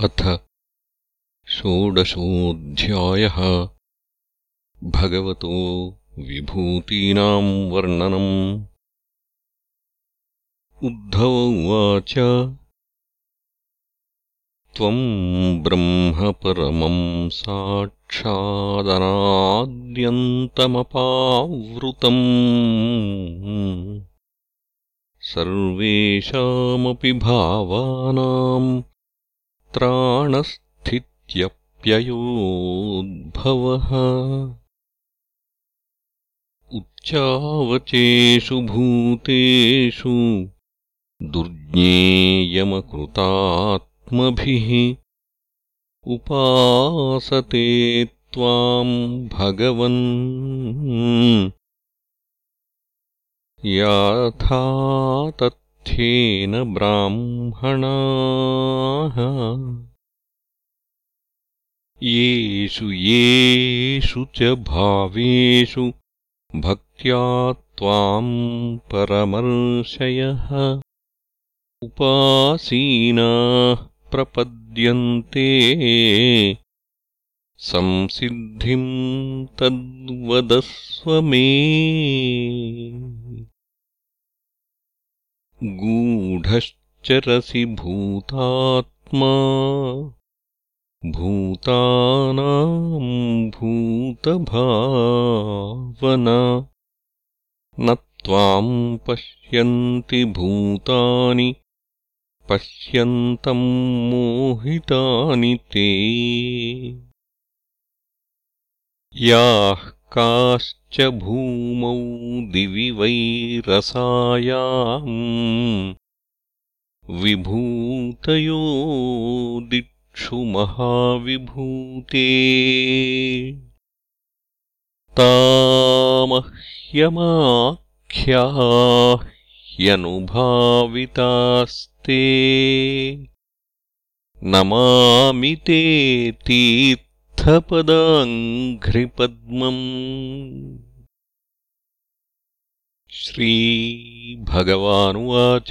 अथ षोडशोऽध्यायः। भगवतो विभूतीनाम् वर्णनम्। उद्धव उवाच त्वम् ब्रह्म परमम् साक्षादनाद्यन्तमपावृतम्। सर्वेषामपि भावानाम् त्राणस्थित्यप्ययोद्भवः। उच्चावचेषु भूतेषु दुर्ज्ञेयमकृतात्मभिः उपासते त्वाम् भगवन्। याथा ब्राह्मणाः। येषु येषु च भावेषु भक्त्या त्वाम् परमर्शयः उपासीनाः प्रपद्यन्ते। संसिद्धिम् तद्वदस्व मे गूढश्चरसि भूतात्मा। भूतानाम् भूतभावना। न त्वाम् पश्यन्ति भूतानि पश्यन्तम् मोहितानि ते। याः काश्च भूमौ दिवि वैरसायाम् विभूतयो दिक्षु महाविभूते। तामह्यमाख्याह्यनुभावितास्ते। नमामि ते तीर्थपदाङ्घ्रिपद्मम् श्रीभगवानुवाच।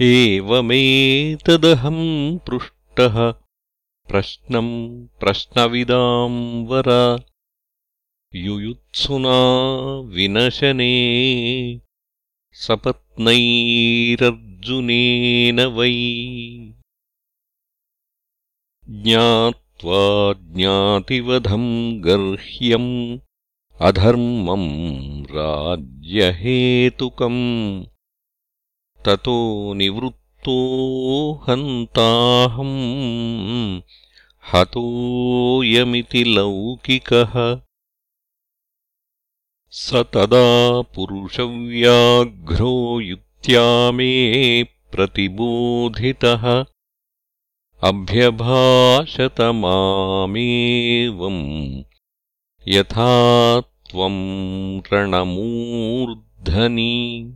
एवमेतदहम् पृष्टः। प्रश्नम् प्रश्नविदाम् वर। युयुत्सुना विनशने। सपत्नैरर्जुनेन वै ज्ञात्वा ज्ञातिवधम् गर्ह्यम् अधर्मम् राज्यहेतुकम्। ततो निवृत्तो हन्ताहम्। हतोऽयमिति लौकिकः। स तदा पुरुषव्याघ्रो युक्त्या मे प्रतिबोधितः अभ्यभाषतमामेवम् यथा त्वम् रणमूर्धनि।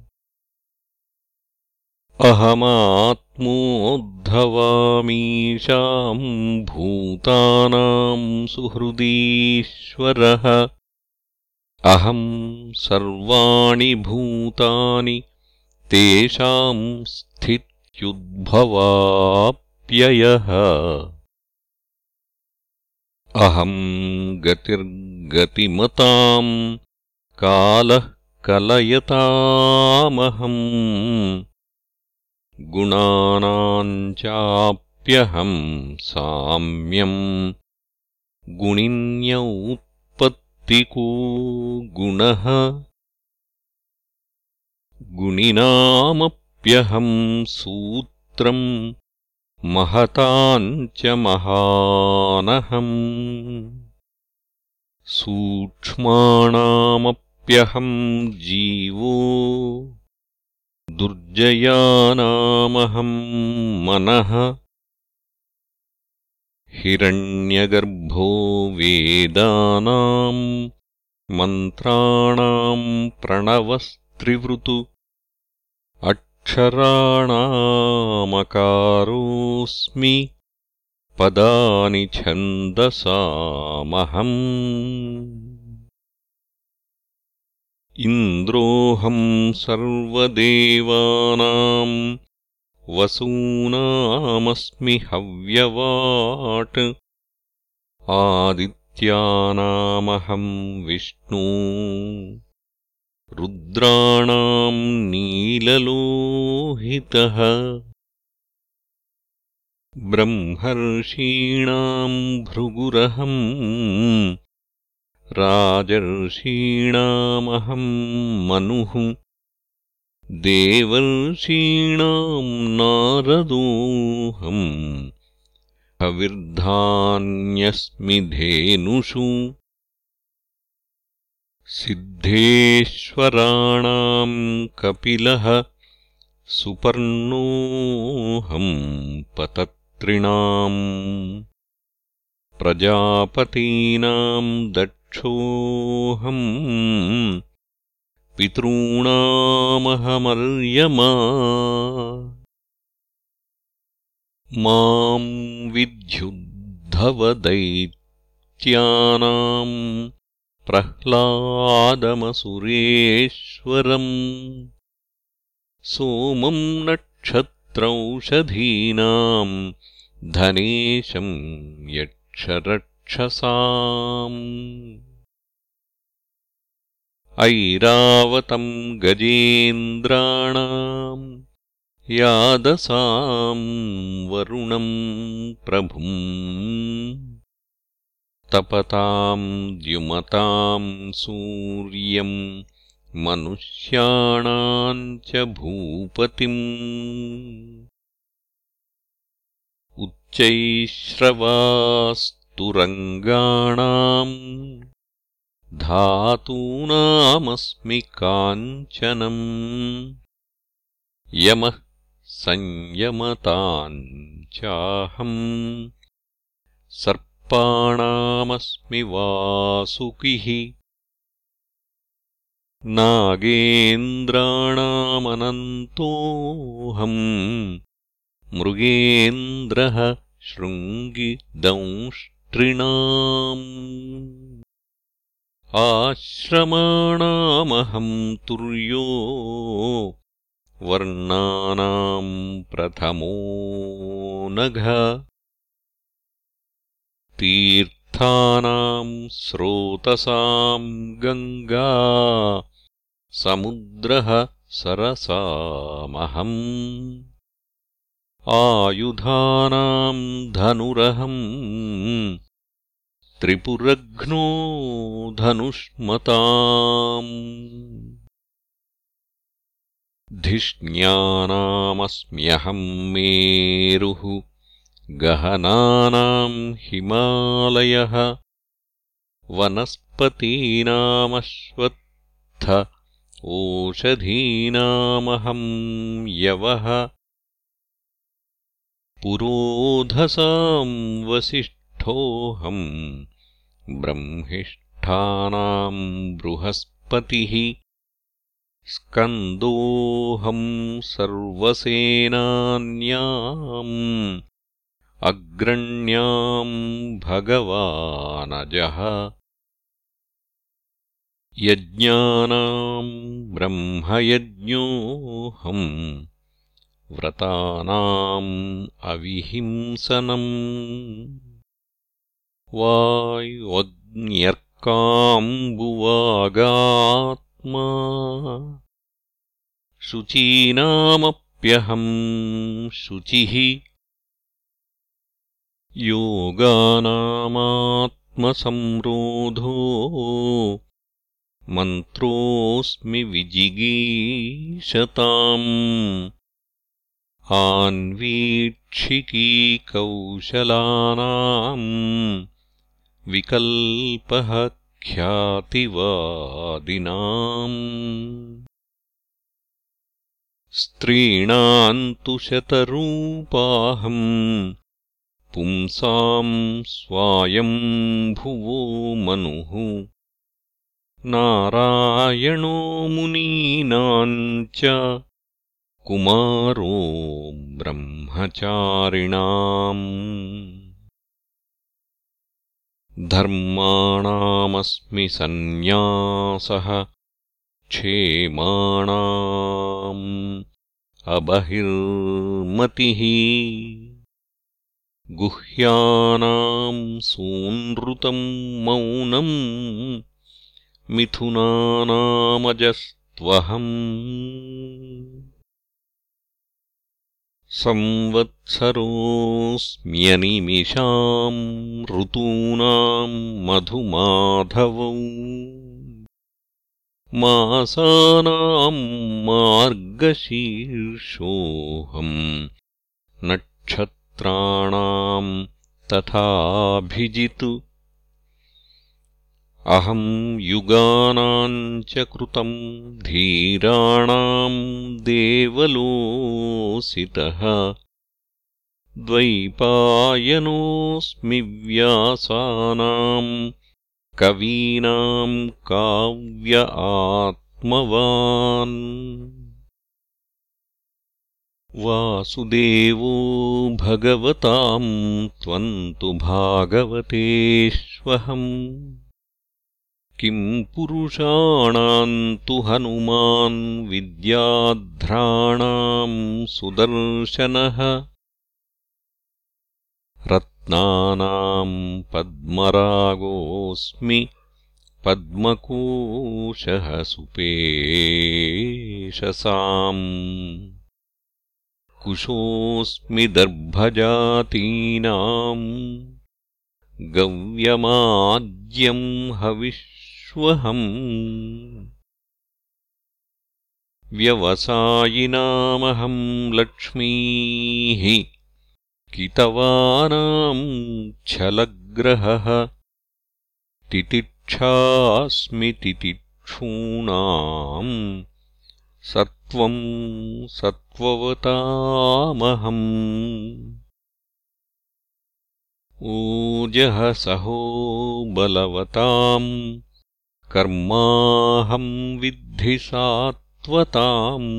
अहमात्मोद्धवामीशाम् भूतानाम् सुहृदीश्वरः। अहम् सर्वाणि भूतानि तेषाम् स्थित्युद्भवाप्ययः अहम् गतिर्गतिमताम् कालः कलयतामहम् गुणानाम् चाप्यहम् साम्यम् गुणिन्य उत्पत्तिको गुणः गुणिनामप्यहम् सूत्रम् महताम् च महानहम्। सूक्ष्माणामप्यहम् जीवो दुर्जयानामहम् मनः। हिरण्यगर्भो वेदानाम् मन्त्राणाम् प्रणवस्त्रिवृतु अक्षराणामकारोऽस्मि पदानि छन्दसामहम्। इन्द्रोऽहम् सर्वदेवानाम् वसूनामस्मि हव्यवाट्। आदित्यानामहम् विष्णु रुद्राणाम् नीललोहितः। ब्रह्मर्षीणाम् भृगुरहम् राजर्षीणामहम् मनुः। देवर्षीणाम् नारदोऽहम् हविर्धान्यस्मि धेनुषु सिद्धेश्वराणाम् कपिलः सुपर्णोऽहम् पतत्रिणाम् प्रजापतीनाम् दक्षोऽहम् पितॄणामहमर्यमा माम् विद्युद्धवदैत्यानाम् प्रह्लादमसुरेश्वरम् सोमम् नक्षत्रौषधीनाम् धनेशम् यक्षरक्षसाम् ऐरावतम् गजेन्द्राणाम् यादसाम् वरुणम् प्रभुम् तपताम् द्युमताम् सूर्यम् मनुष्याणाम् च भूपतिम्। उच्चैश्रवास्तुरङ्गाणाम् धातूनामस्मि काञ्चनम्। यमः संयमताम् चाहम् सर्पाणामस्मि वासुकिः। नागेन्द्राणामनन्तोऽहम् मृगेन्द्रः शृङ्गिदंष्ट्रिणाम्। आश्रमाणामहम् तुर्यो वर्णानाम् प्रथमो नघ तीर्थानाम् स्रोतसाम् गङ्गा समुद्रः सरसामहम्। आयुधानाम् धनुरहम् त्रिपुरघ्नो धनुष्मताम्। धिष्ण्यानामस्म्यहम् मेरुः गहनानाम् हिमालयः वनस्पतीनामश्वत्थ ओषधीनामहम् यवः पुरोधसाम् वसिष्ठोऽहम् ब्रह्मिष्ठानाम् बृहस्पतिः स्कन्दोऽहम् सर्वसेनान्याम् अग्रण्याम् भगवानजः यज्ञानाम् ब्रह्मयज्ञोऽहम् व्रतानाम् अविहिंसनम् वायुवग्न्यर्काम्बुवागात्मा शुचीनामप्यहम् शुचिः योगानामात्मसंरोधो मन्त्रोऽस्मि विजिगीषताम् आन्वीक्षिकी कौशलानाम् विकल्पः ख्यातिवादिनाम् स्त्रीणाम् तु शतरूपाहम् पुंसाम् स्वायम्भुवो मनुः नारायणो मुनीनाम् च कुमारो ब्रह्मचारिणाम्। धर्माणामस्मि सन्न्यासः क्षेमाणाम् अबहिर्मतिः गुह्यानाम् सूनृतम् मौनम् मिथुनानामजस्त्वहम्। संवत्सरोऽस्म्यनिमिषाम् ऋतूनाम् मधुमाधवौ। मासानाम् मार्गशीर्षोऽहम् नक्षत्राणाम् तथाभिजितु। अहम् युगानाम् च कृतम् धीराणाम् देवलोसितः। द्वैपायनोऽस्मि व्यासानाम् कवीनाम् काव्य आत्मवान् वासुदेवो भगवताम् त्वम् तु भागवतेष्वहम्। किम् पुरुषाणाम् तु हनुमान् विद्याध्राणाम् सुदर्शनः। रत्नानाम् पद्मरागोऽस्मि पद्मकोशः सुपेशसाम् कुशोऽस्मि दर्भजातीनाम्। गव्यमाज्यम् हविष्वहम्। व्यवसायिनामहम् लक्ष्मीः कितवानाम् छलग्रहः। तितिक्षास्मि तितिक्षूणाम् सत्त्वम् सत्त्ववतामहम्। ओजहसहो बलवताम् कर्माहम् विद्धि सात्वताम्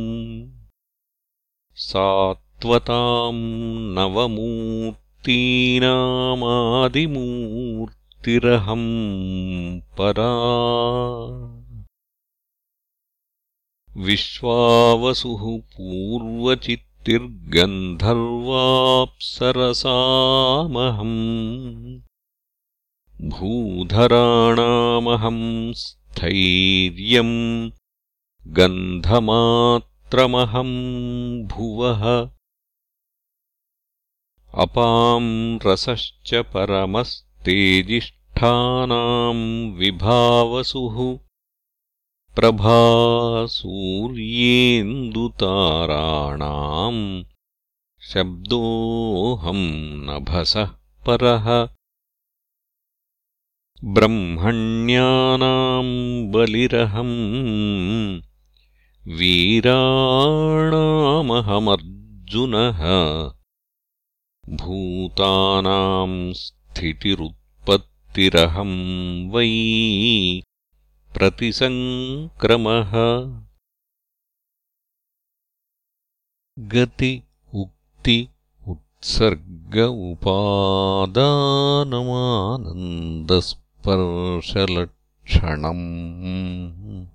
त्वताम् नवमूर्तीनामादिमूर्तिरहम् परा विश्वावसुः पूर्वचित्तिर्गन्धर्वाप्सरसामहम् भूधराणामहम् स्थैर्यम् गन्धमात्रमहम् भुवः। अपाम् रसश्च परमस्तेजिष्ठानाम् विभावसुः प्रभासूर्येन्दुताराणाम् शब्दोऽहम् नभसः परः। ब्रह्मण्यानाम् बलिरहम् वीराणामहमर्जुनः। भूतानाम् स्थितिरुत्पत्तिरहम् वै प्रतिसङ्क्रमः। गति उक्ति उत्सर्ग उपादानमानन्दस्पर्शलक्षणम्।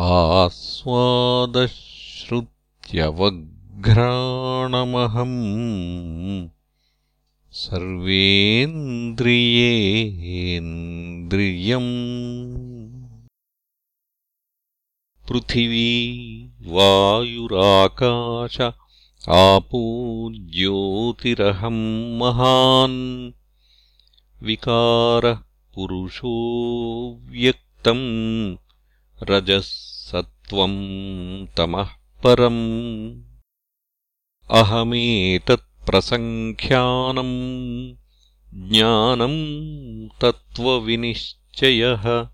आस्वादश्रुत्यवग् घ्राणमहम् सर्वेन्द्रियेन्द्रियम्। पृथिवी वायुराकाश आपो ज्योतिरहम् महान्। विकारः पुरुषो व्यक्तम्। रजः सत्त्वम् तमः परम् अहमेतत्प्रसङ्ख्यानम् ज्ञानम् तत्त्वविनिश्चयः।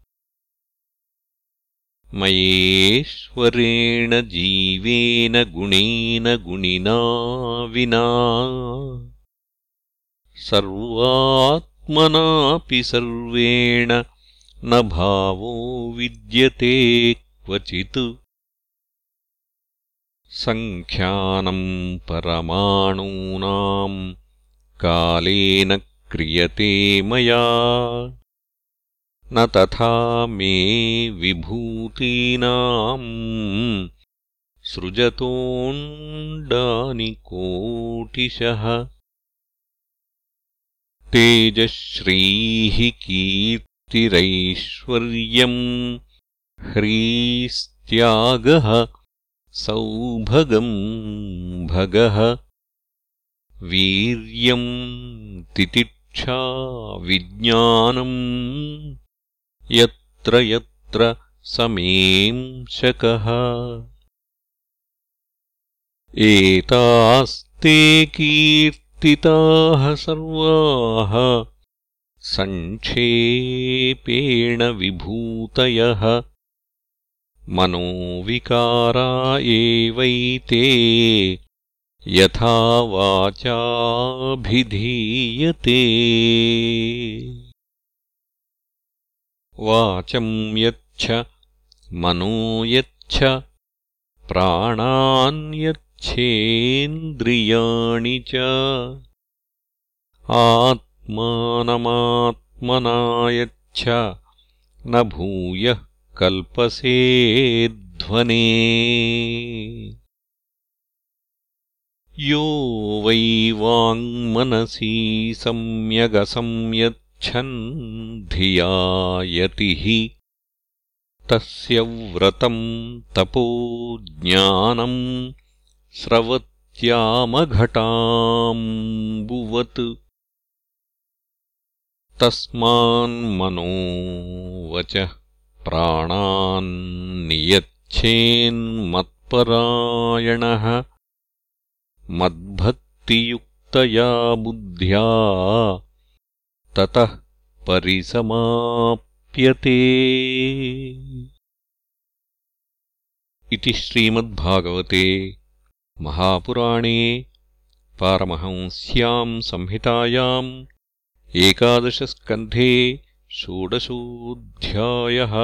मयेश्वरेण जीवेन गुणेन गुणिना विना। सर्वात्मनापि सर्वेण न भावो विद्यते क्वचित् सङ्ख्यानम् परमाणूनाम् कालेन क्रियते मया। न तथा मे विभूतीनाम् सृजतोऽण्डानि कोटिशः। तेजश्रीः कीर्तिरैश्वर्यम् ह्रीस्त्यागः सौभगम् भगः। वीर्यम् तितिक्षा विज्ञानम् यत्र यत्र समेंशकः एतास्ते कीर्तिताः सर्वाः। सङ्क्षेपेण विभूतयः मनोविकारा एवैते यथा वाचाभिधीयते वाचम् यच्छ मनो यच्छ प्राणान्यच्छेन्द्रियाणि च। आत्मानमात्मना यच्छ न भूयः कल्पसेध्वने। यो वै वाङ्मनसी सम्यगसंयच्छन् धिया यतिः तस्य व्रतम् तपो ज्ञानम् स्रवत्यामघटाम्बुवत् तस्मान्मनो वचः प्राणान्नियच्छेन्मत्परायणः मद्भक्तियुक्तया बुद्ध्या ततः परिसमाप्यते। इति श्रीमद्भागवते महापुराणे पारमहंस्याम् संहितायाम् एकादशस्कन्धे षोडशोऽध्यायः